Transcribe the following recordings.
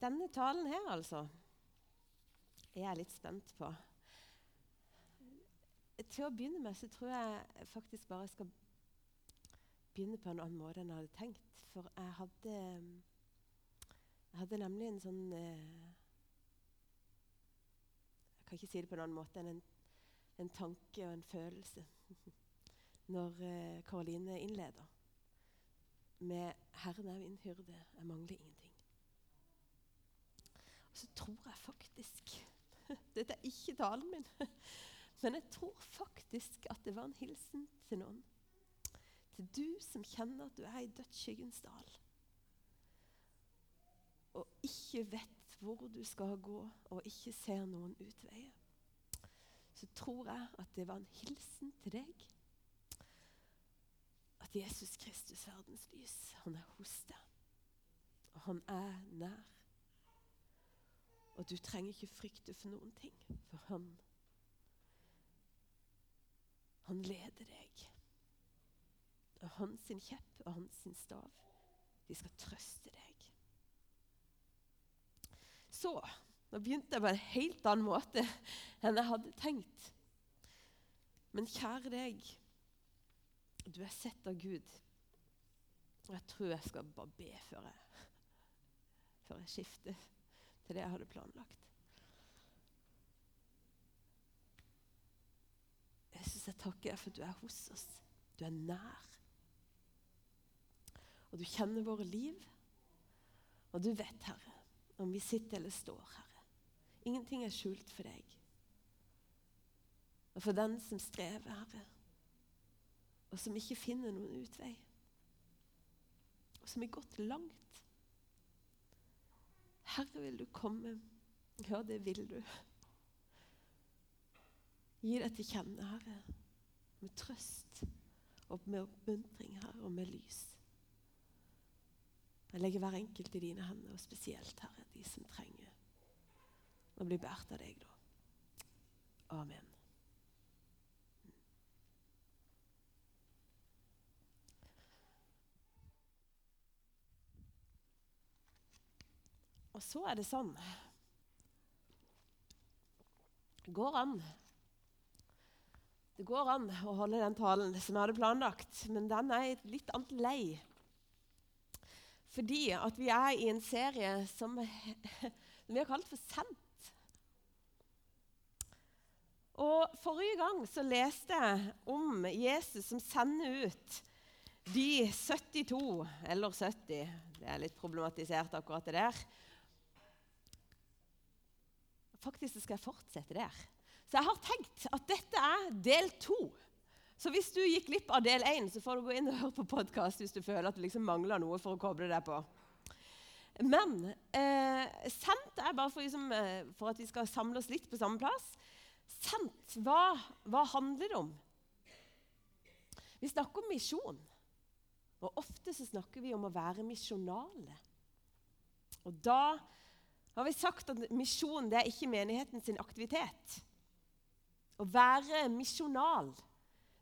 denne talen her, altså, er jeg litt spent på. Til å begynne med så tror jeg faktisk bare jeg skal begynne på en annen måte enn jeg hadde tenkt. For jeg hadde, jeg hadde nemlig en sånn eh, Jeg kan ikke si det på en annen måte enn en, en tanke og en følelse når eh, Karoline innleder med 'Herren er min hyrde, jeg mangler ingenting'. Så tror jeg faktisk Dette er ikke talen min. Men jeg tror faktisk at det var en hilsen til noen. Til du som kjenner at du er i dødsskyggens dal. Og ikke vet hvor du skal gå, og ikke ser noen utveier. Så tror jeg at det var en hilsen til deg at Jesus Kristus, verdens lys, han er hos deg. Og han er nær. Og du trenger ikke frykte for noen ting, for han Han leder deg. Og hans kjepp og hans stav, de skal trøste deg. Så Nå begynte jeg på en helt annen måte enn jeg hadde tenkt. Men kjære deg du er sett av Gud. Og jeg tror jeg skal bare be før jeg, før jeg skifter til det jeg hadde planlagt. Jeg syns jeg takker deg for at du er hos oss. Du er nær. Og du kjenner våre liv. Og du vet, Herre, om vi sitter eller står, Herre. Ingenting er skjult for deg. Og for den som strever, Herre, og som ikke finner noen utvei. Og som er gått langt. Herre, vil du komme? Ja, det vil du. Gi deg til kjenne, Herre, med trøst og med oppmuntring, Herre, og med lys. Jeg legger hver enkelt i dine hender, og spesielt, Herre, de som trenger å bli båret av deg, da. Amen. Og så er det sånn Det går an. Det går an å holde den talen som jeg hadde planlagt, men den er et litt annet lei. Fordi at vi er i en serie som, som vi har kalt for Sendt. Og Forrige gang så leste jeg om Jesus som sender ut de 72, eller 70 Det er litt problematisert, akkurat det der Faktisk skal jeg fortsette der. Så jeg har tenkt at dette er del to. Så hvis du gikk glipp av del én, så får du gå inn og høre på podkast hvis du føler at det liksom mangler noe for å koble deg på. Men eh, sendt er bare for, liksom, eh, for, at vi skal samle oss litt på samme plass. Sendt, hva, hva handler det om? Vi snakker om misjon. Og ofte så snakker vi om å være misjonale. Og da har vi sagt at misjon det er ikke menigheten sin aktivitet. Å være misjonal,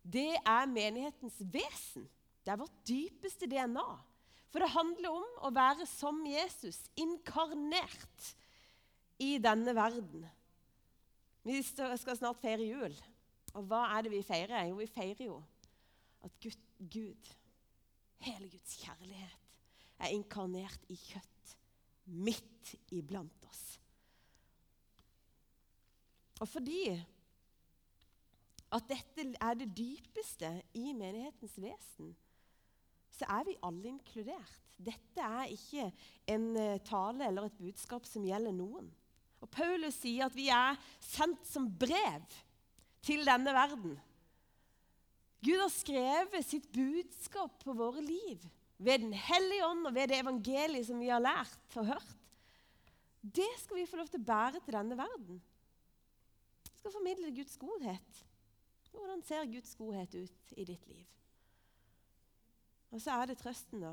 det er menighetens vesen. Det er vårt dypeste DNA. For det handler om å være som Jesus, inkarnert i denne verden. Vi skal snart feire jul. Og hva er det vi feirer? Jo, vi feirer jo at Gud hele Guds kjærlighet, er inkarnert i kjøtt midt iblant oss. Og fordi at dette er det dypeste i menighetens vesen, så er vi alle inkludert. Dette er ikke en eh, tale eller et budskap som gjelder noen. Og Paulus sier at vi er sendt som brev til denne verden. Gud har skrevet sitt budskap på våre liv ved Den hellige ånd og ved det evangeliet som vi har lært og hørt, det skal vi få lov til å bære til denne verden. Vi skal formidle Guds godhet. Hvordan ser Guds godhet ut i ditt liv? Og så er det trøsten, da,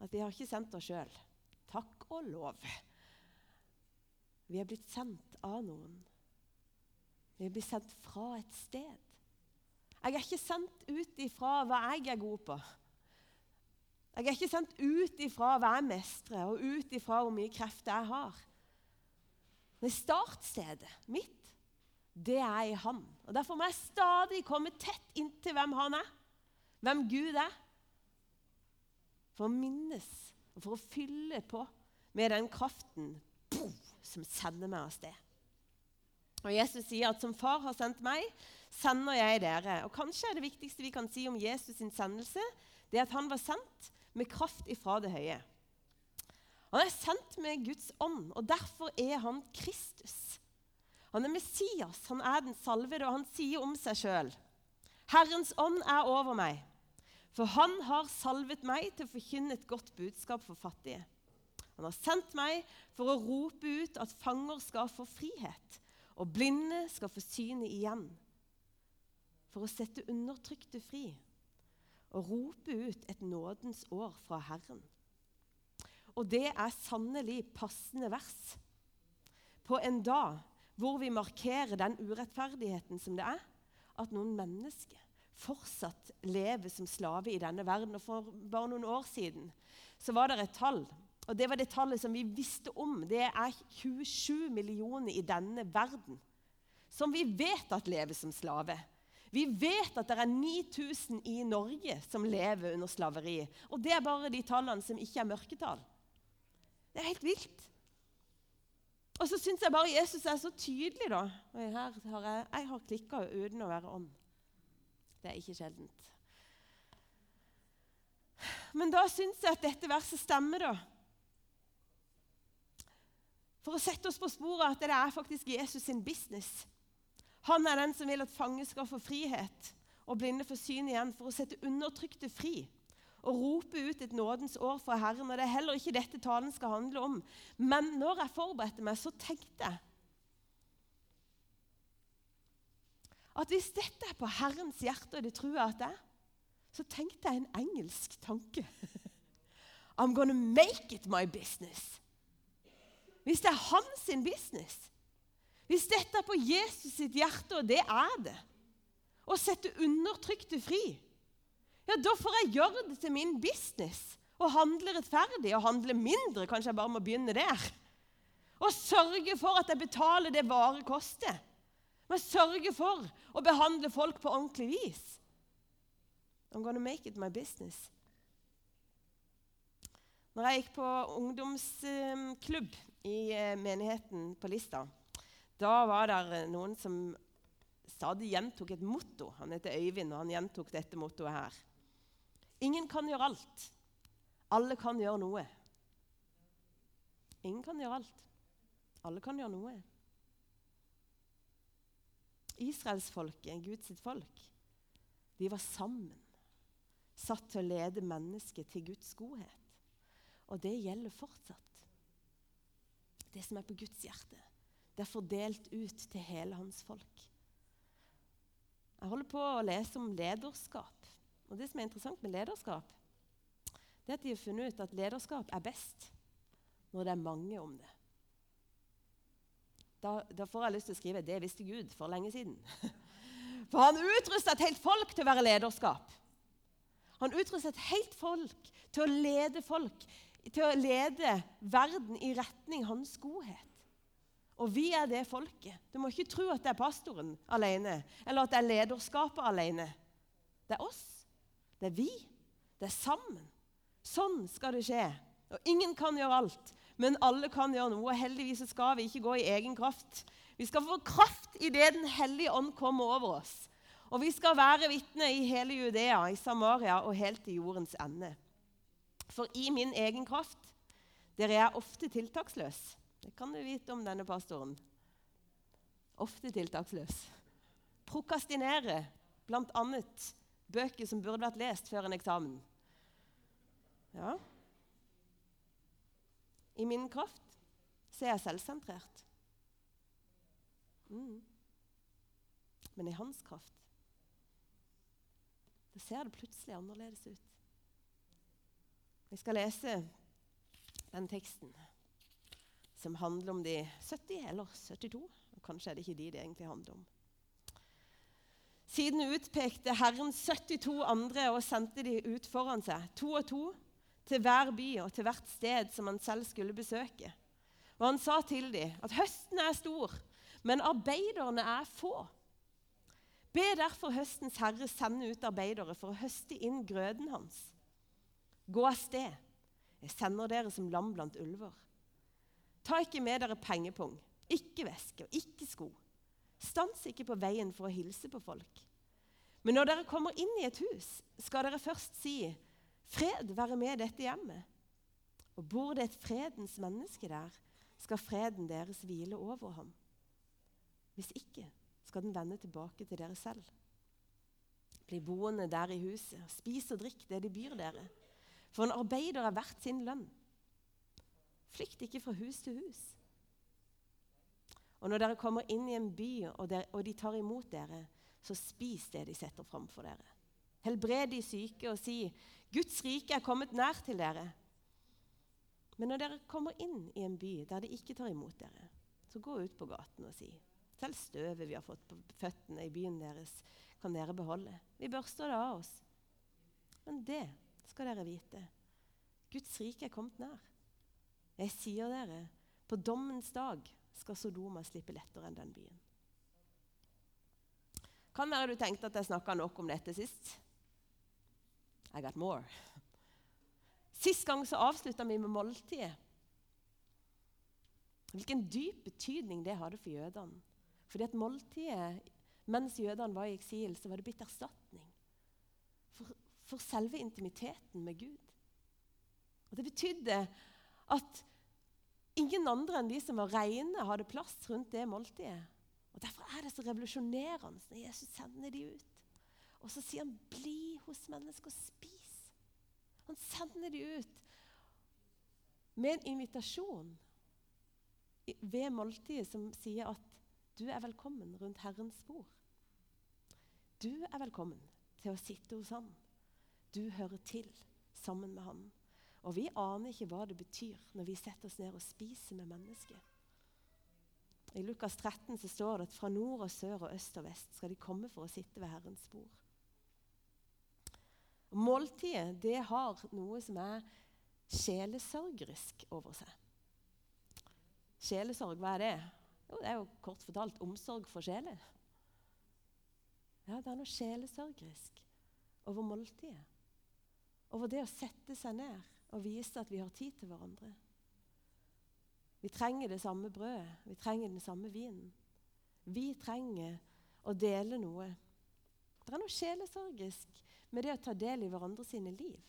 at vi har ikke sendt oss sjøl. Takk og lov. Vi er blitt sendt av noen. Vi blitt sendt fra et sted. Jeg er ikke sendt ut ifra hva jeg er god på. Jeg er ikke sendt ut ifra hva jeg mestrer, og ut ifra hvor mye krefter jeg har. Men startstedet mitt, det er i Han. Og Derfor må jeg stadig komme tett inntil hvem Han er, hvem Gud er, for å minnes og for å fylle på med den kraften boom, som sender meg av sted. Og Jesus sier at 'som Far har sendt meg, sender jeg dere'. Og Kanskje er det viktigste vi kan si om Jesus' sin sendelse, det at han var sendt med kraft ifra det høye. Han er sendt med Guds ånd, og derfor er han Kristus. Han er Messias, han er den salvede, og han sier om seg sjøl.: Herrens ånd er over meg, for han har salvet meg til å forkynne et godt budskap for fattige. Han har sendt meg for å rope ut at fanger skal få frihet, og blinde skal få synet igjen. For å sette undertrykte fri og rope ut et nådens år fra Herren. Og det er sannelig passende vers på en dag hvor vi markerer den urettferdigheten som det er at noen mennesker fortsatt lever som slave i denne verden. Og For bare noen år siden så var det et tall, og det var det tallet som vi visste om. Det er 27 millioner i denne verden som vi vet at lever som slave. Vi vet at det er 9000 i Norge som lever under slaveri. Og det er bare de tallene som ikke er mørketall. Det er helt vilt. Og så syns jeg bare Jesus er så tydelig, da. Her har jeg, jeg har klikka uten å være ånd. Det er ikke sjeldent. Men da syns jeg at dette verset stemmer, da. For å sette oss på sporet at det er faktisk Jesus sin business. Han er den som vil at fanger skal få frihet og blinde få syn igjen, for å sette undertrykte fri og rope ut et nådens år fra Herren. Og Det er heller ikke dette talen skal handle om. Men når jeg forberedte meg, så tenkte jeg at hvis dette er på Herrens hjerte, og det tror jeg at det er, så tenkte jeg en engelsk tanke. I'm gonna make it my business. Hvis det er hans business, hvis dette er på Jesus sitt hjerte, og det er det, å sette undertrykte fri, ja, da får jeg gjøre det til min business og handle rettferdig og handle mindre. Kanskje jeg bare må begynne der. Og sørge for at jeg betaler det vare koster. Men sørge for å behandle folk på ordentlig vis. I'm gonna make it my business. Når jeg gikk på ungdomsklubb i eh, menigheten på Lista, da var det noen som stadig gjentok et motto. Han heter Øyvind, og han gjentok dette mottoet her. Ingen kan gjøre alt. Alle kan gjøre noe. Ingen kan gjøre alt. Alle kan gjøre noe. Israelsfolket, Guds folk, de var sammen. Satt til å lede mennesket til Guds godhet. Og det gjelder fortsatt. Det som er på Guds hjerte. Det er fordelt ut til hele hans folk. Jeg holder på å lese om lederskap. Og Det som er interessant med lederskap, det er at de har funnet ut at lederskap er best når det er mange om det. Da, da får jeg lyst til å skrive 'Det visste Gud for lenge siden'. For han utrusta et helt folk til å være lederskap. Han utrusta et helt folk til å lede folk, til å lede verden i retning hans godhet. Og vi er det folket. Du må ikke tro at det er pastoren alene, eller at det er lederskapet alene. Det er oss. Det er vi. Det er sammen. Sånn skal det skje. Og ingen kan gjøre alt, men alle kan gjøre noe. og Heldigvis skal vi ikke gå i egen kraft. Vi skal få kraft idet Den hellige ånd kommer over oss. Og vi skal være vitner i hele Judea, i Samaria og helt til jordens ende. For i min egen kraft der er ofte tiltaksløs. Det kan du vite om denne pastoren. Ofte tiltaksløs. Prokastinere, bl.a. bøker som burde vært lest før en eksamen. Ja. I min kraft så er jeg selvsentrert. Mm. Men i hans kraft da ser det plutselig annerledes ut. Jeg skal lese den teksten som handler om de 70 eller 72. Kanskje er det ikke de det egentlig handler om. Siden utpekte Herren 72 andre og sendte de ut foran seg, to og to, til hver by og til hvert sted som han selv skulle besøke. Og han sa til dem at høsten er stor, men arbeiderne er få. Be derfor høstens herre sende ut arbeidere for å høste inn grøden hans. Gå av sted. Jeg sender dere som lam blant ulver. Ta ikke med dere pengepung, ikke veske og ikke sko. Stans ikke på veien for å hilse på folk. Men når dere kommer inn i et hus, skal dere først si, 'Fred være med dette hjemmet.' Og bor det et fredens menneske der, skal freden deres hvile over ham. Hvis ikke skal den vende tilbake til dere selv. Bli boende der i huset, spis og drikk det de byr dere. For en arbeider er verdt sin lønn. Flykt ikke fra hus til hus. Og når dere kommer inn i en by, og, der, og de tar imot dere, så spis det de setter framfor dere. Helbred de syke og si, 'Guds rike er kommet nær til dere.' Men når dere kommer inn i en by der de ikke tar imot dere, så gå ut på gaten og si, 'Selv støvet vi har fått på føttene i byen deres, kan dere beholde.' 'Vi børster det av oss.' Men det skal dere vite. Guds rike er kommet nær. Jeg sier dere, på dommens dag skal Sodoma slippe lettere enn den byen. Kan være du tenkte at jeg snakka nok om dette sist. I got more. Sist gang så avslutta vi med måltidet. Hvilken dyp betydning det hadde for jødene. Fordi at måltidet, mens jødene var i eksil, så var det blitt erstatning for, for selve intimiteten med Gud. Og Det betydde at ingen andre enn de som var reine, hadde plass rundt det måltidet. Og Derfor er det så revolusjonerende når Jesus sender de ut. Og så sier han 'bli hos mennesker og spis'. Han sender de ut med en invitasjon ved måltidet som sier at du er velkommen rundt Herrens bord. Du er velkommen til å sitte hos Han. Du hører til sammen med Han. Og vi aner ikke hva det betyr når vi setter oss ned og spiser med mennesker. I Lukas 13 så står det at fra nord og sør og øst og vest skal de komme for å sitte ved Herrens bord. Måltidet det har noe som er sjelesørgerisk over seg. Sjelesorg, hva er det? Jo, det er jo kort fortalt omsorg for sjelen. Ja, det er noe sjelesørgerisk over måltidet. Over det å sette seg ned og vise at vi har tid til hverandre. Vi trenger det samme brødet, vi trenger den samme vinen. Vi trenger å dele noe. Det er noe sjelesorgisk med det å ta del i hverandre sine liv.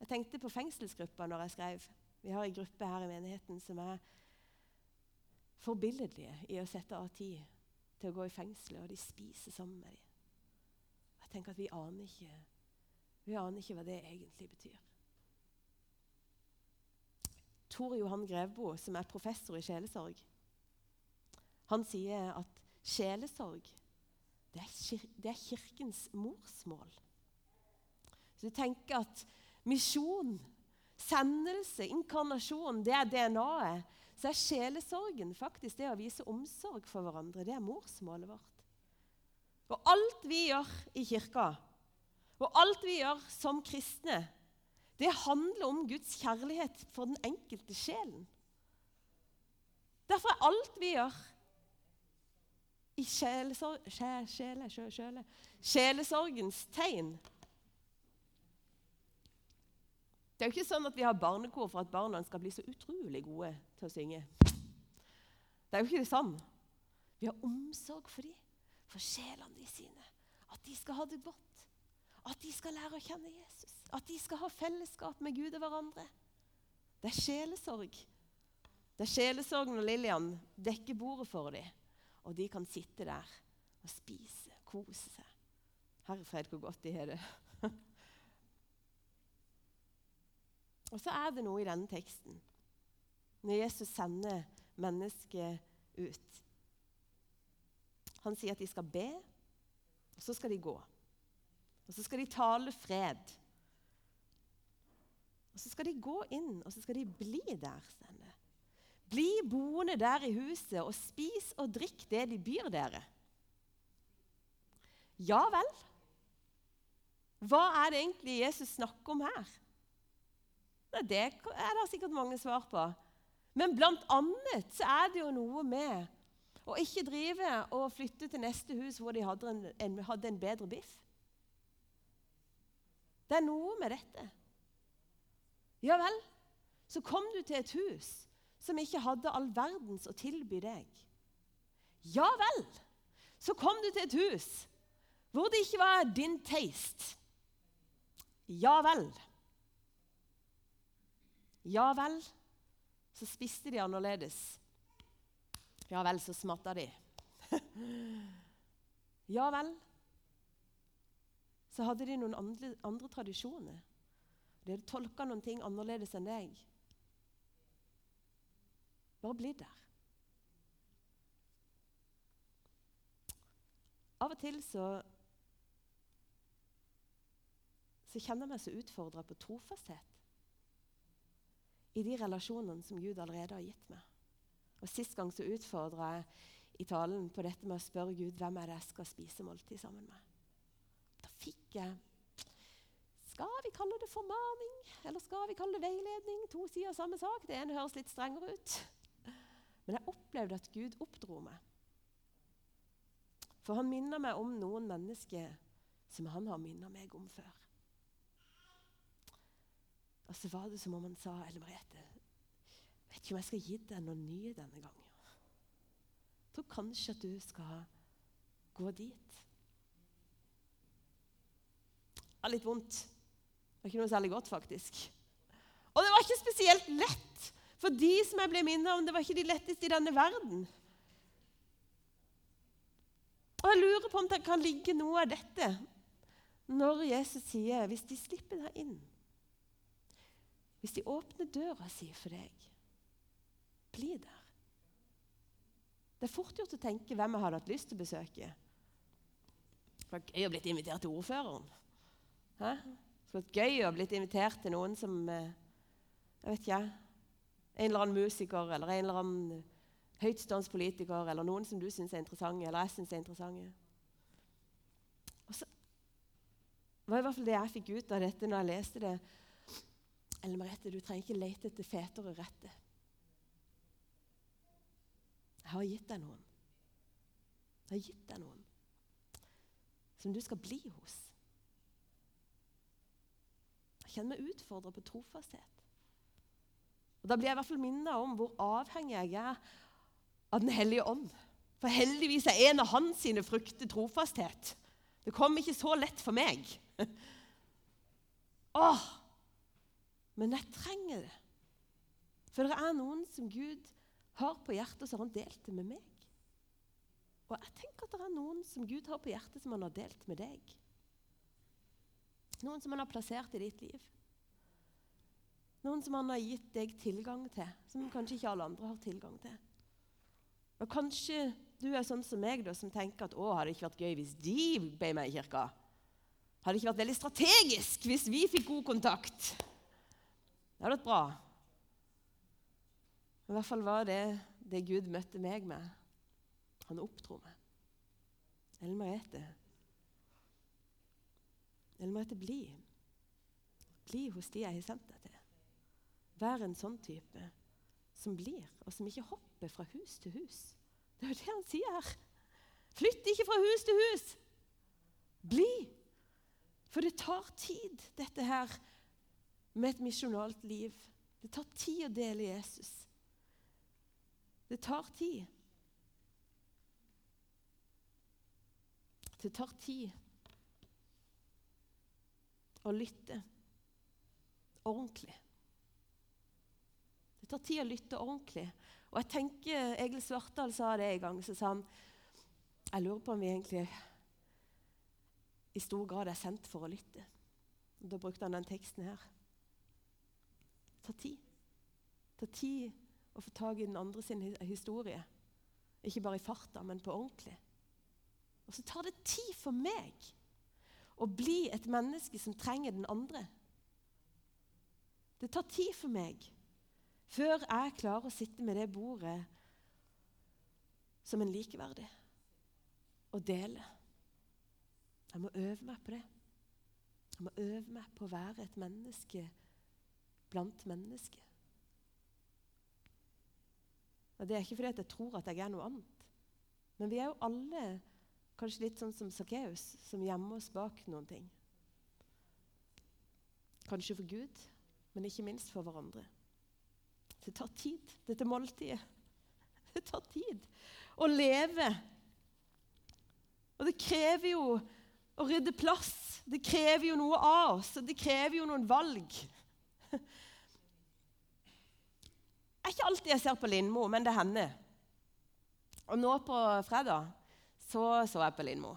Jeg tenkte på fengselsgruppa når jeg skrev. Vi har en gruppe her i menigheten som er forbilledlige i å sette av tid til å gå i fengselet, og de spiser sammen med dem. Jeg tenker at vi aner ikke, vi aner ikke hva det egentlig betyr. Tor Johan Grevbo, som er professor i sjelesorg, han sier at sjelesorg det er, kir det er kirkens morsmål. Så du tenker at misjon, sendelse, inkarnasjon, det er DNA-et. Så er sjelesorgen faktisk det å vise omsorg for hverandre. Det er morsmålet vårt. Og alt vi gjør i kirka, og alt vi gjør som kristne, det handler om Guds kjærlighet for den enkelte sjelen. Derfor er alt vi gjør i sjelesorg, sjele, sjele, sjelesorgens tegn Det er jo ikke sånn at vi har barnekor for at barna skal bli så utrolig gode til å synge. Det er jo ikke sånn. Vi har omsorg for dem, for sjelene de sine. At de skal ha det godt. At de skal lære å kjenne Jesus. At de skal ha fellesskap med Gud og hverandre. Det er sjelesorg. Det er sjelesorg når Lillian dekker bordet for dem, og de kan sitte der og spise, kose seg. Herre fred, hvor godt de har det. og så er det noe i denne teksten når Jesus sender mennesket ut. Han sier at de skal be, og så skal de gå. Og så skal de tale fred. Og Så skal de gå inn, og så skal de bli der. Stende. Bli boende der i huset og spis og drikk det de byr dere. Ja vel. Hva er det egentlig Jesus snakker om her? Det er det sikkert mange svar på. Men blant annet så er det jo noe med å ikke drive og flytte til neste hus hvor de hadde en, en, hadde en bedre biff. Det er noe med dette. Ja vel, så kom du til et hus som ikke hadde all verdens å tilby deg. Ja vel, så kom du til et hus hvor det ikke var din taste. Ja vel. Ja vel, så spiste de annerledes. Ja vel, så smatta de. ja vel, så hadde de noen andre, andre tradisjoner. De hadde tolka noen ting annerledes enn deg. Bare bli der. Av og til så, så kjenner jeg meg så utfordra på trofasthet i de relasjonene som Gud allerede har gitt meg. Og Sist gang så utfordra jeg i talen på dette med å spørre Gud hvem er det jeg skal spise måltid sammen med. Fikk jeg Skal vi kalle det formaning, eller skal vi kalle det veiledning? To sider av samme sak. Det ene høres litt strengere ut. Men jeg opplevde at Gud oppdro meg. For han minner meg om noen mennesker som han har minnet meg om før. Og så var det som om han sa, Elle Merete, vet ikke om jeg skal gi deg noe nye denne gangen. Jeg tror kanskje at du skal gå dit. Var litt vondt. Det var ikke noe særlig godt, faktisk. Og det var ikke spesielt lett, for de som jeg ble minnet om, det var ikke de letteste i denne verden. Og jeg lurer på om det kan ligge noe av dette når Jesus sier hvis de slipper deg inn hvis de åpner døra si for deg, bli der. Det er fort gjort å tenke hvem jeg hadde hatt lyst til å besøke. Det var gøy å invitert til ordføreren. Hæ? Det skulle vært gøy å ha blitt invitert til noen som eh, jeg vet ikke, En eller annen musiker eller en eller annen høytstående politiker eller noen som du syns er interessante, eller jeg syns er interessante. Og så var i hvert fall det jeg fikk ut av dette når jeg leste det. Ellen Merete, du trenger ikke lete etter fetere rette. Jeg har gitt deg noen. Jeg har gitt deg noen som du skal bli hos. Kjenner meg utfordra på trofasthet. Og Da blir jeg i hvert fall minnet om hvor avhengig jeg er av Den hellige ånd. For heldigvis er en av hans sine frukter trofasthet. Det kom ikke så lett for meg. Åh, men jeg trenger det. For det er noen som Gud har på hjertet, har han delt det med meg. Og jeg tenker at det er noen som Gud har på hjertet, som han har delt med deg. Noen som han har plassert i ditt liv. Noen som han har gitt deg tilgang til, som kanskje ikke alle andre har tilgang til. Og Kanskje du er sånn som meg, da, som tenker at å, hadde det ikke vært gøy hvis de ble med i kirka? Hadde det ikke vært veldig strategisk hvis vi fikk god kontakt? Det hadde vært bra. I hvert fall var det det Gud møtte meg med. Han oppdro meg. Ellen Merete. Ellen Merete, bli. Bli hos de jeg har sendt deg til. Vær en sånn type som blir, og som ikke hopper fra hus til hus. Det er jo det han sier her. Flytt ikke fra hus til hus. Bli. For det tar tid, dette her med et misjonalt liv. Det tar tid å dele Jesus. Det tar tid. Det tar tid å lytte ordentlig. Det tar tid å lytte ordentlig. Og jeg tenker, Egil Svartdal sa det en gang. så sa han, Jeg lurer på om vi egentlig i stor grad er sendt for å lytte. Og Da brukte han den teksten her tar tid. Det tar tid å få tak i den andre sin historie. Ikke bare i farta, men på ordentlig. Og så tar det tid for meg å bli et menneske som trenger den andre. Det tar tid for meg før jeg klarer å sitte med det bordet som en likeverdig og dele. Jeg må øve meg på det. Jeg må øve meg på å være et menneske blant mennesker. Det er ikke fordi jeg tror at jeg er noe annet. Men vi er jo alle kanskje litt sånn som Sakkeus, som gjemmer oss bak noen ting. Kanskje for Gud, men ikke minst for hverandre. Det tar tid, dette måltidet. Det tar tid å leve. Og det krever jo å rydde plass. Det krever jo noe av oss, og det krever jo noen valg. Det er ikke alltid jeg ser på Lindmo, men det hender. Og nå på fredag så så jeg på Lindmo.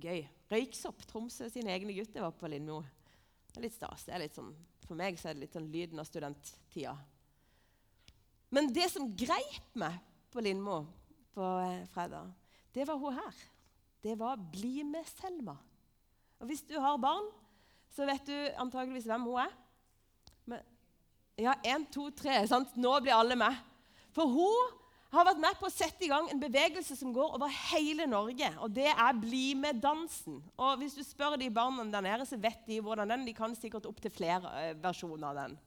Gøy. Røyksopp, Tromsø sine egne gutter, var på Lindmo. Det er litt stas. Det er litt sånn, for meg så er det litt sånn lyden av studenttida. Men det som greip meg på Lindmo på eh, fredag, det var hun her. Det var 'Bli med Selma'. Og Hvis du har barn, så vet du antageligvis hvem hun er. Men, ja, én, to, tre. Sant? Nå blir alle med. For hun har vært med på å sette i gang en bevegelse som går over hele Norge. og Det er Bli med-dansen. Og Hvis du spør de barna der nede, så vet de hvordan den De kan sikkert opp til flere uh, versjoner av den.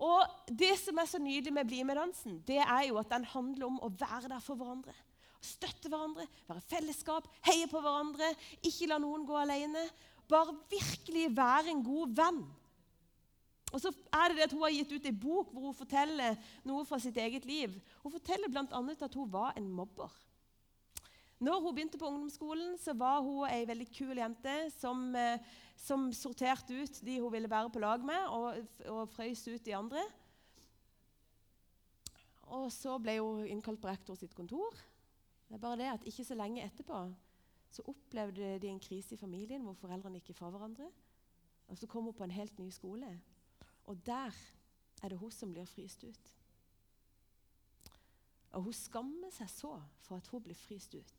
Og Det som er så nydelig med Bli med-dansen, det er jo at den handler om å være der for hverandre. Støtte hverandre, være fellesskap, heie på hverandre, ikke la noen gå alene. Bare virkelig være en god venn. Og så er det at Hun har gitt ut en bok hvor hun forteller noe fra sitt eget liv. Hun forteller bl.a. at hun var en mobber. Når hun begynte på ungdomsskolen, så var hun ei veldig kul jente som, eh, som, sorterte ut de hun ville være på lag med, og, og frøys ut de andre. Og så ble hun innkalt på rektor sitt kontor. Det er bare det at Ikke så lenge etterpå så opplevde de en krise i familien hvor foreldrene gikk fra hverandre. Og Så kom hun på en helt ny skole. Og der er det hun som blir fryst ut. Og hun skammer seg så for at hun blir fryst ut.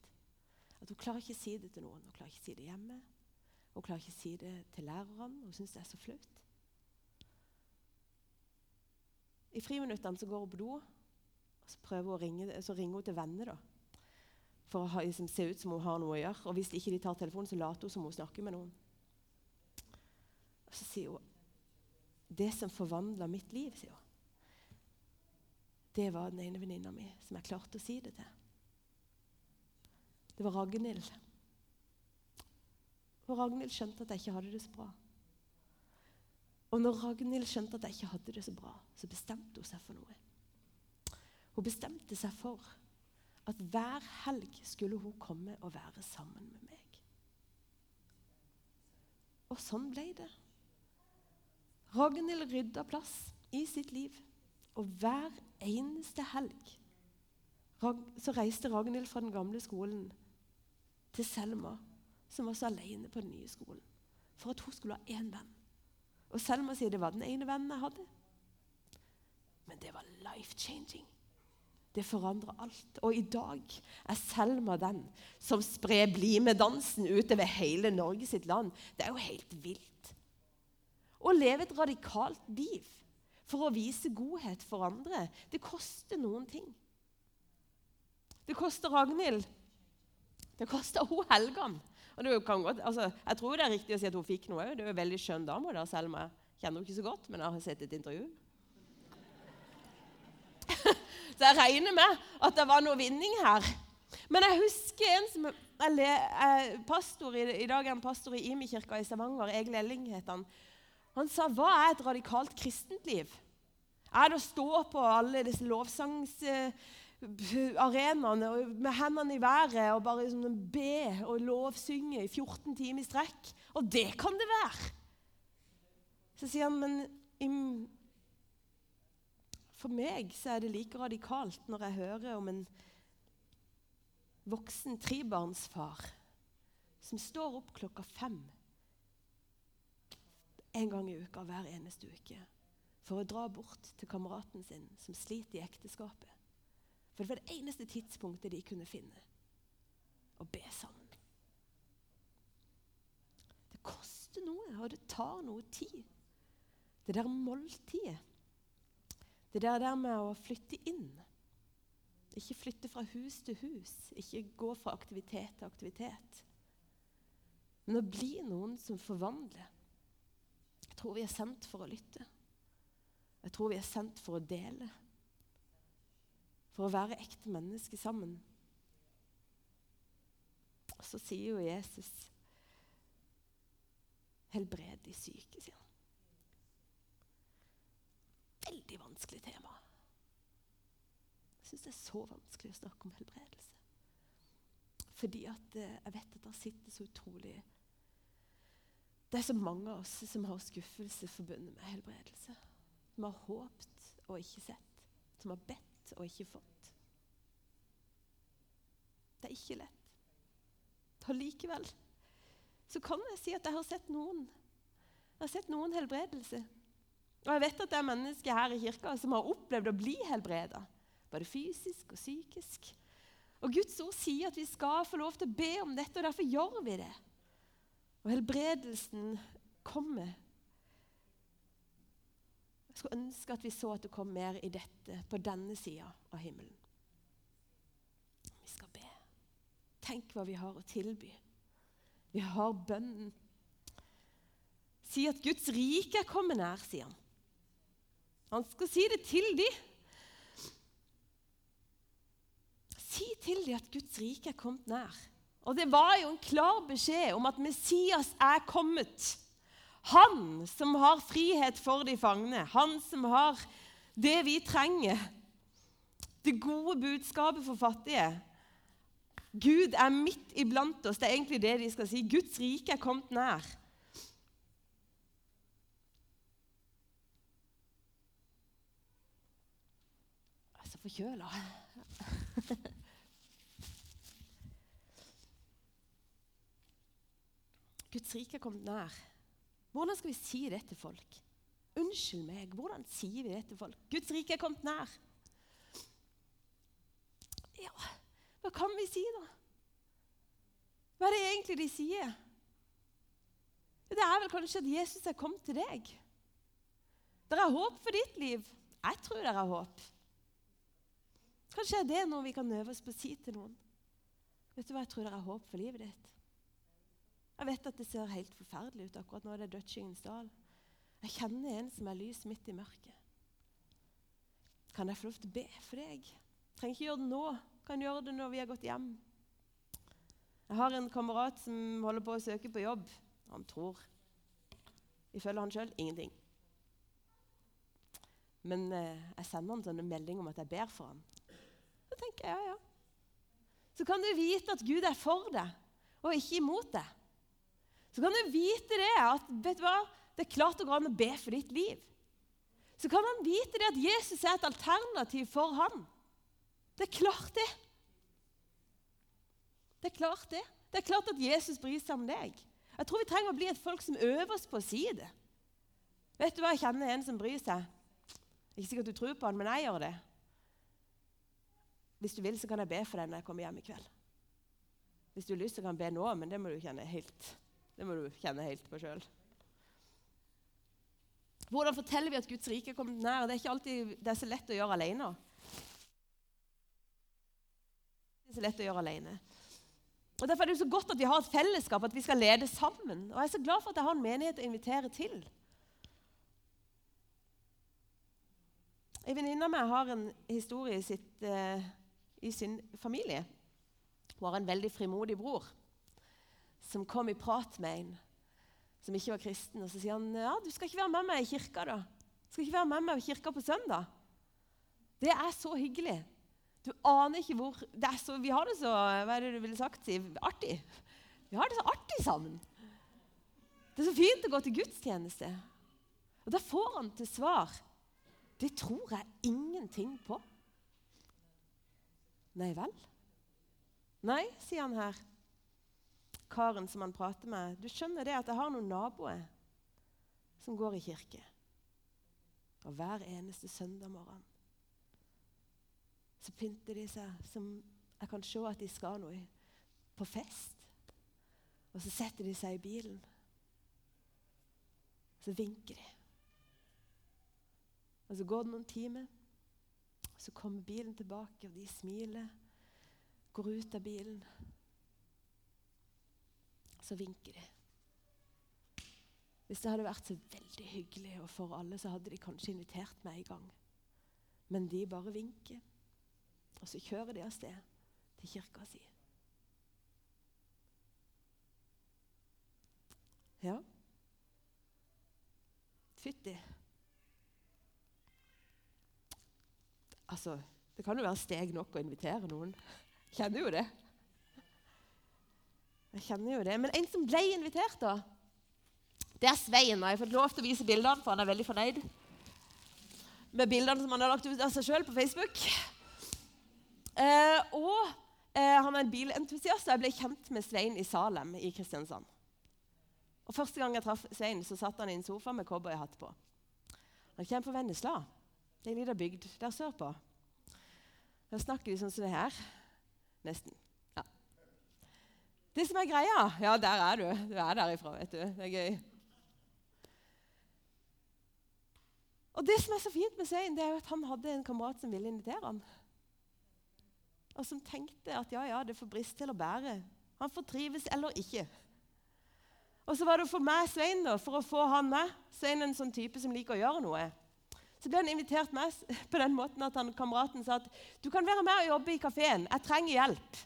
At Hun klarer ikke si det til noen. Hun klarer ikke si det hjemme. Hun klarer ikke si det til lærerne. Hun syns det er så flaut. I friminuttene så går hun på do, og så, ringe, så ringer hun til venner. da, For å ha, liksom, se ut som hun har noe å gjøre. Og Hvis ikke de tar telefonen, så later hun som hun snakker med noen. Og Så sier hun det som forvandla mitt liv, sier hun. Det var den ene venninna mi som jeg klarte å si det til. Det var Ragnhild. Og Ragnhild skjønte at jeg ikke hadde det så bra. Og når Ragnhild skjønte at jeg ikke hadde det så bra, så bestemte hun seg for noe. Hun bestemte seg for at hver helg skulle hun komme og være sammen med meg. Og sånn ble det. Ragnhild rydda plass i sitt liv. Og hver eneste helg så reiste Ragnhild fra den gamle skolen til Selma, som var så alene på den nye skolen, for at hun skulle ha én venn. Og Selma sier det var den ene vennen jeg hadde. Men det var life-changing. Det forandrer alt. Og i dag er Selma den som sprer BlimE-dansen utover hele Norge sitt land. Det er jo helt vilt. Å leve et radikalt liv for å vise godhet for andre, det koster noen ting. Det koster Ragnhild. Det koster hun Helgan. Godt, altså, jeg tror det er riktig å si at hun fikk noe òg. Det er jo en veldig skjønn dame, da, selv om jeg kjenner henne ikke så godt. Men jeg har sett et intervju. så jeg regner med at det var noe vinning her. Men jeg husker en som er pastor i, i dag er han pastor i Imi-kirka i Stavanger. Egil Elling heter han. Han sa, 'Hva er et radikalt kristent liv?' Er det å stå på alle disse lovsangsarenaene med hendene i været og bare liksom be og lovsynge i 14 timer i strekk? Og det kan det være! Så sier han, men for meg så er det like radikalt når jeg hører om en voksen trebarnsfar som står opp klokka fem en gang i uka hver eneste uke for å dra bort til kameraten sin som sliter i ekteskapet. For det var det eneste tidspunktet de kunne finne å be sammen. Det koster noe, og det tar noe tid. Det der måltidet. Det der, der med å flytte inn. Ikke flytte fra hus til hus, ikke gå fra aktivitet til aktivitet. Men å bli noen som forvandler Jeg tror vi er sendt for å lytte. Jeg tror vi er sendt for å dele. For å være ekte mennesker sammen. Og så sier jo Jesus Helbred de syke, sier han. Veldig vanskelig tema. Jeg syns det er så vanskelig å snakke om helbredelse. Fordi at eh, jeg vet at det sitter så utrolig Det er så mange av oss som har skuffelse forbundet med helbredelse. Som har håpt og ikke sett. Som har bedt og ikke fått. Det er ikke lett. Og likevel så kan jeg si at jeg har sett noen. Jeg har sett noen helbredelse. Og jeg vet at det er mennesker her i kirka som har opplevd å bli helbreda. Både fysisk og psykisk. Og Guds ord sier at vi skal få lov til å be om dette, og derfor gjør vi det. Og helbredelsen kommer. Jeg skulle ønske at vi så at det kom mer i dette på denne sida av himmelen. Vi skal be. Tenk hva vi har å tilby. Vi har bønnen. Si at Guds rike er kommet nær, sier han. Han skal si det til dem. Si til dem at Guds rike er kommet nær. Og det var jo en klar beskjed om at Messias er kommet. Han som har frihet for de fangne, han som har det vi trenger. Det gode budskapet for fattige. Gud er midt iblant oss. Det er egentlig det de skal si. Guds rike er kommet nær. Jeg er så forkjøla. Guds rike er kommet nær. Hvordan skal vi si det til folk? Unnskyld meg, hvordan sier vi det til folk? Guds rike er kommet nær. Ja, hva kan vi si, da? Hva er det egentlig de sier? Det er vel kanskje at Jesus er kommet til deg. Det er håp for ditt liv. Jeg tror det er håp. Kanskje er det noe vi kan øve oss på å si til noen. Vet du hva, Jeg tror det er håp for livet ditt. Jeg vet at det ser helt forferdelig ut akkurat nå. Det er dødsskyggens dal. Jeg kjenner en som er lys midt i mørket. Kan jeg få lov til å be for deg? Jeg trenger ikke gjøre det nå. Kan gjøre det når vi har gått hjem. Jeg har en kamerat som holder på å søke på jobb. Han tror, ifølge han sjøl, ingenting. Men eh, jeg sender han sånne melding om at jeg ber for ham. Så tenker jeg ja, ja. Så kan du vite at Gud er for deg, og ikke imot deg. Så kan du vite det at vet du hva? det er klart det går an å be for ditt liv. Så kan han vite det at Jesus er et alternativ for ham. Det er klart, det. Det er klart det. Det er klart at Jesus bryr seg om deg. Jeg tror vi trenger å bli et folk som øver oss på å si det. Vet du hva, Jeg kjenner en som bryr seg. Ikke sikkert du tror på han, men jeg gjør det. Hvis du vil, så kan jeg be for deg når jeg kommer hjem i kveld. Hvis du har lyst, så kan jeg be nå, men det må du kjenne helt, det må du kjenne helt på sjøl. Hvordan forteller vi at Guds rike er kommet nær? Det er ikke alltid det er så lett å gjøre alene. Det er så lett å gjøre alene. Og Derfor er det så godt at vi har et fellesskap, at vi skal lede sammen. Og Jeg er så glad for at jeg har en menighet å invitere til. En venninne av meg har en historie sitt, eh, i sin familie. Hun har en veldig frimodig bror som kom i prat med en som ikke var kristen. Og så sier han ja, du skal ikke være med meg i kirka. da. Du skal ikke være med meg i kirka på søndag. Det er så hyggelig. Du aner ikke hvor så, Vi har det så hva er det du ville sagt, Siv? Artig. Vi har det så artig sammen. Det er så fint å gå til gudstjeneste. Og da får han til svar Det tror jeg ingenting på. Nei vel? Nei, sier han her, karen som han prater med. Du skjønner det at jeg har noen naboer som går i kirke. Og hver eneste søndag morgen så pynter de seg som jeg kan se at de skal noe på fest. Og så setter de seg i bilen. Så vinker de. Og så går det noen timer. Så kommer bilen tilbake, og de smiler. Går ut av bilen. Så vinker de. Hvis det hadde vært så veldig hyggelig og for alle, så hadde de kanskje invitert meg i gang. Men de bare vinker, og så kjører de av sted til kirka si. Ja. Fytti. Altså, det kan jo være steg nok å invitere noen. Kjenner jo det. Jeg kjenner jo det. Men en som ble invitert, da, det er Svein. Jeg har fått lov til å vise bildene, for han er veldig fornøyd med bildene som han har lagt ut av seg sjøl på Facebook. Eh, og eh, han er en bilentusiast, og jeg ble kjent med Svein i Salem i Kristiansand. Og Første gang jeg traff Svein, så satt han i en sofa med cowboyhatt på. Han kommer fra Vennesla. Det er en liten bygd der sørpå. Der snakker de sånn som det her. Nesten. Det som er greia Ja, der er du. Du er derifra, vet du. Det er gøy. Og det som er så fint med Svein, det er jo at han hadde en kamerat som ville invitere ham. Og som tenkte at ja, ja, det får brist til å bære. Han får trives eller ikke. Og så var det for meg Svein da, for å få han med. Svein er en sånn type som liker å gjøre noe. Så ble han invitert med på den måten at han, kameraten sa at du kan være med og jobbe i kafeen. Jeg trenger hjelp.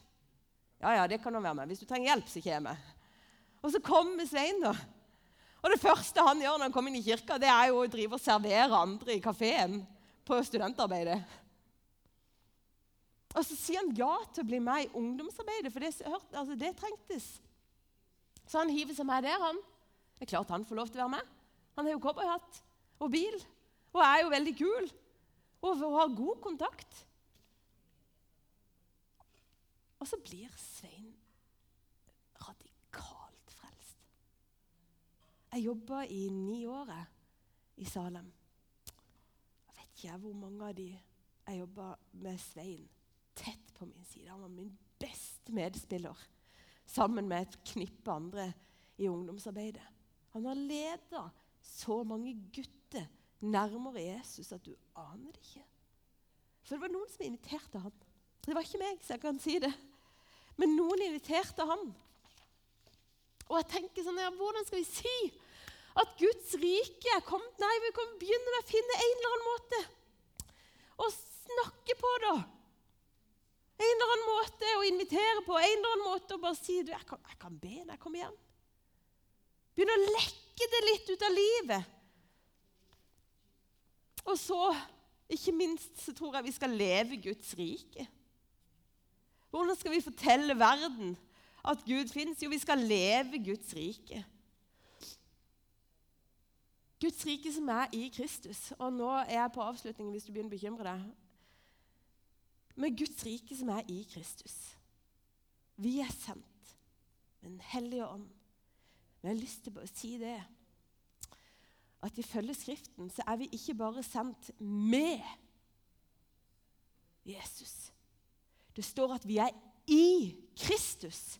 Ja, ja, det kan du være med. Hvis du trenger hjelp, så kommer jeg. Og så kommer Svein, da. Og det første han gjør når han kommer inn i kirka, det er jo å drive og servere andre i kafeen på studentarbeidet. Og så sier han ja til å bli med i ungdomsarbeidet, for det, altså, det trengtes. Så han hiver seg med der, han. Det er klart han får lov til å være med. Han har jo cowboyhatt og bil og er jo veldig kul og har god kontakt. Og så blir Svein radikalt frelst. Jeg jobba i ni år i Salem. Jeg vet ikke hvor mange av de jeg jobba med Svein tett på min side. Han var min beste medspiller sammen med et knippe andre i ungdomsarbeidet. Han har leda så mange gutter nærmere Jesus at du aner det ikke. For det var noen som inviterte han. Det var ikke meg, så jeg kan si det. Men noen inviterte ham. Og jeg tenker sånn, ja, Hvordan skal vi si at Guds rike er kommet? Nei, vi kan begynne med å finne en eller annen måte å snakke på, da. En eller annen måte å invitere på, en eller annen måte å bare si du, jeg kan, jeg kan be når jeg kommer hjem. Begynne å lekke det litt ut av livet. Og så, ikke minst, så tror jeg vi skal leve Guds rike. Hvordan skal vi fortelle verden at Gud fins? Jo, vi skal leve Guds rike. Guds rike som er i Kristus. Og nå er jeg på avslutningen hvis du begynner å bekymre deg med Guds rike som er i Kristus. Vi er sendt med Den hellige ånd. Men jeg har lyst til å si det at ifølge Skriften så er vi ikke bare sendt med Jesus. Det står at vi er i Kristus.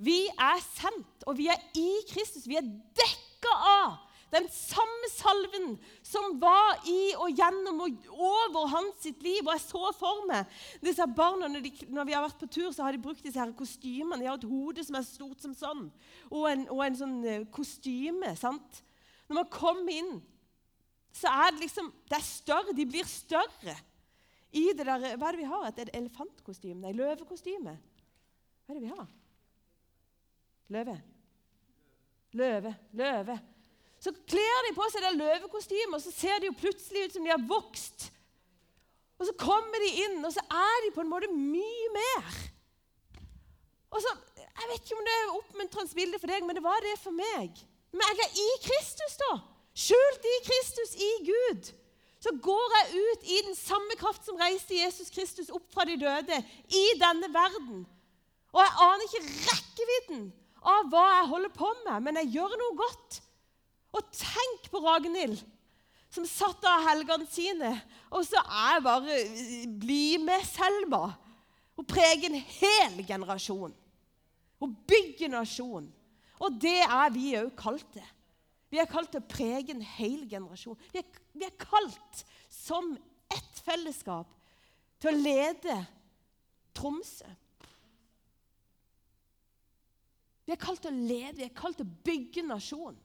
Vi er sendt, og vi er i Kristus. Vi er dekka av den samme salven som var i og gjennom og over hans sitt liv. Og jeg så for meg disse barna når, de, når, vi har vært på tur, så har de brukt disse her kostymene. De har et hode som er stort som sånn, og en, og en sånn eh, kostyme. sant? Når man kommer inn, så er det liksom Det er større. De blir større. I det der, Hva er det vi har? Et elefantkostyme? Nei, løvekostyme. Hva er det vi har? Løve. Løve. Løve. Så kler de på seg det løvekostymet, og så ser de jo plutselig ut som de har vokst. Og så kommer de inn, og så er de på en måte mye mer. Og så, Jeg vet ikke om det er oppmuntrende bilde for deg, men det var det for meg. Men jeg er i Kristus, da. Skjult i Kristus, i Gud. Så går jeg ut i den samme kraft som reiste Jesus Kristus opp fra de døde, i denne verden. Og jeg aner ikke rekkevidden av hva jeg holder på med, men jeg gjør noe godt. Og tenk på Ragnhild, som satt av helgene sine. Og så er jeg bare Bli med Selma. Hun preger en hel generasjon. Hun bygger nasjon. Og det er vi òg kalt til. Vi er kalt til å prege en hel generasjon. Vi er, vi er kalt som ett fellesskap til å lede Tromsø. Vi er kalt til å lede, vi er kalt til å bygge nasjon.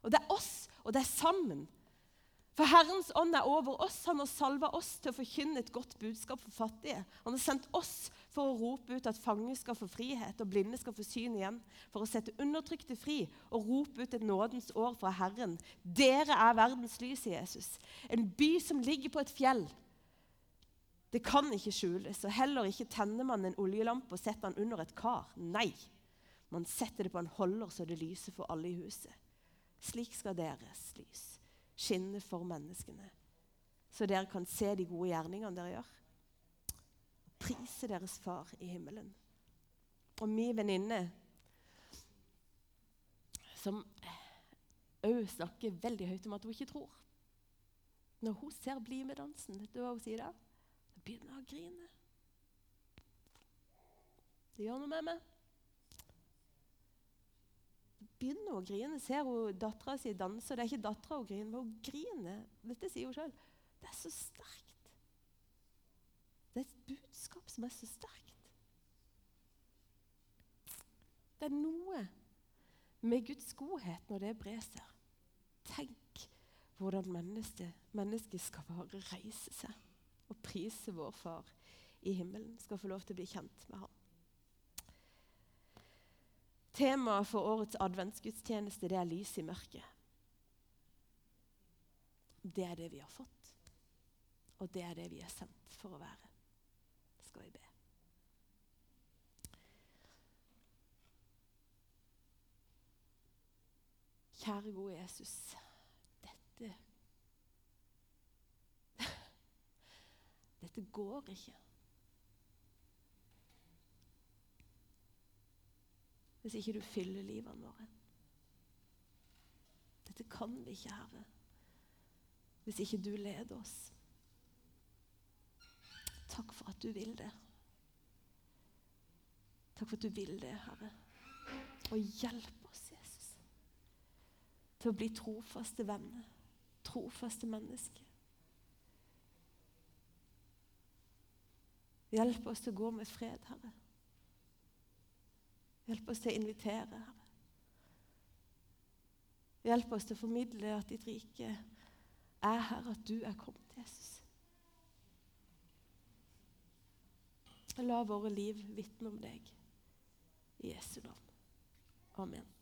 Og det er oss, og det er sammen. For Herrens ånd er over oss. Han har salva oss til å forkynne et godt budskap for fattige. Han har sendt oss for å rope ut at fanger skal få frihet og blinde skal få syn igjen. For å sette undertrykte fri og rope ut et nådens år fra Herren. Dere er verdens lys Jesus. En by som ligger på et fjell. Det kan ikke skjules, og heller ikke tenner man en oljelampe og setter den under et kar. Nei, man setter det på en holder så det lyser for alle i huset. Slik skal deres lys skinne for menneskene, så dere kan se de gode gjerningene dere gjør. Prise deres far i himmelen. Og min venninne, som òg snakker veldig høyt om at hun ikke tror Når hun ser Bli med-dansen, vet du hva hun sier da? Da begynner hun å grine. Det gjør noe med meg begynner å grine. Ser hun dattera si danse, og det er ikke dattera hun griner, men hun griner. Dette sier hun sjøl. Det er så sterkt. Det er et budskap som er så sterkt. Det er noe med Guds godhet når det brer seg. Tenk hvordan mennesket, mennesket skal bare reise seg og prise vår Far i himmelen. Skal få lov til å bli kjent med ham. Temaet for årets adventsgudstjeneste det er lys i mørket. Det er det vi har fått, og det er det vi er sendt for å være. Skal vi be. Kjære, gode Jesus. Dette Dette går ikke. hvis ikke du fyller livene våre. Dette kan vi ikke, Herre, hvis ikke du leder oss. Takk for at du vil det. Takk for at du vil det, Herre. Og hjelp oss, Jesus, til å bli trofaste venner, trofaste mennesker. Hjelp oss til å gå med fred, Herre. Hjelp oss til å invitere, Herre. Hjelp oss til å formidle at ditt rike er her, at du er kommet, Jesus. La våre liv vitne om deg. I Jesu navn. Amen.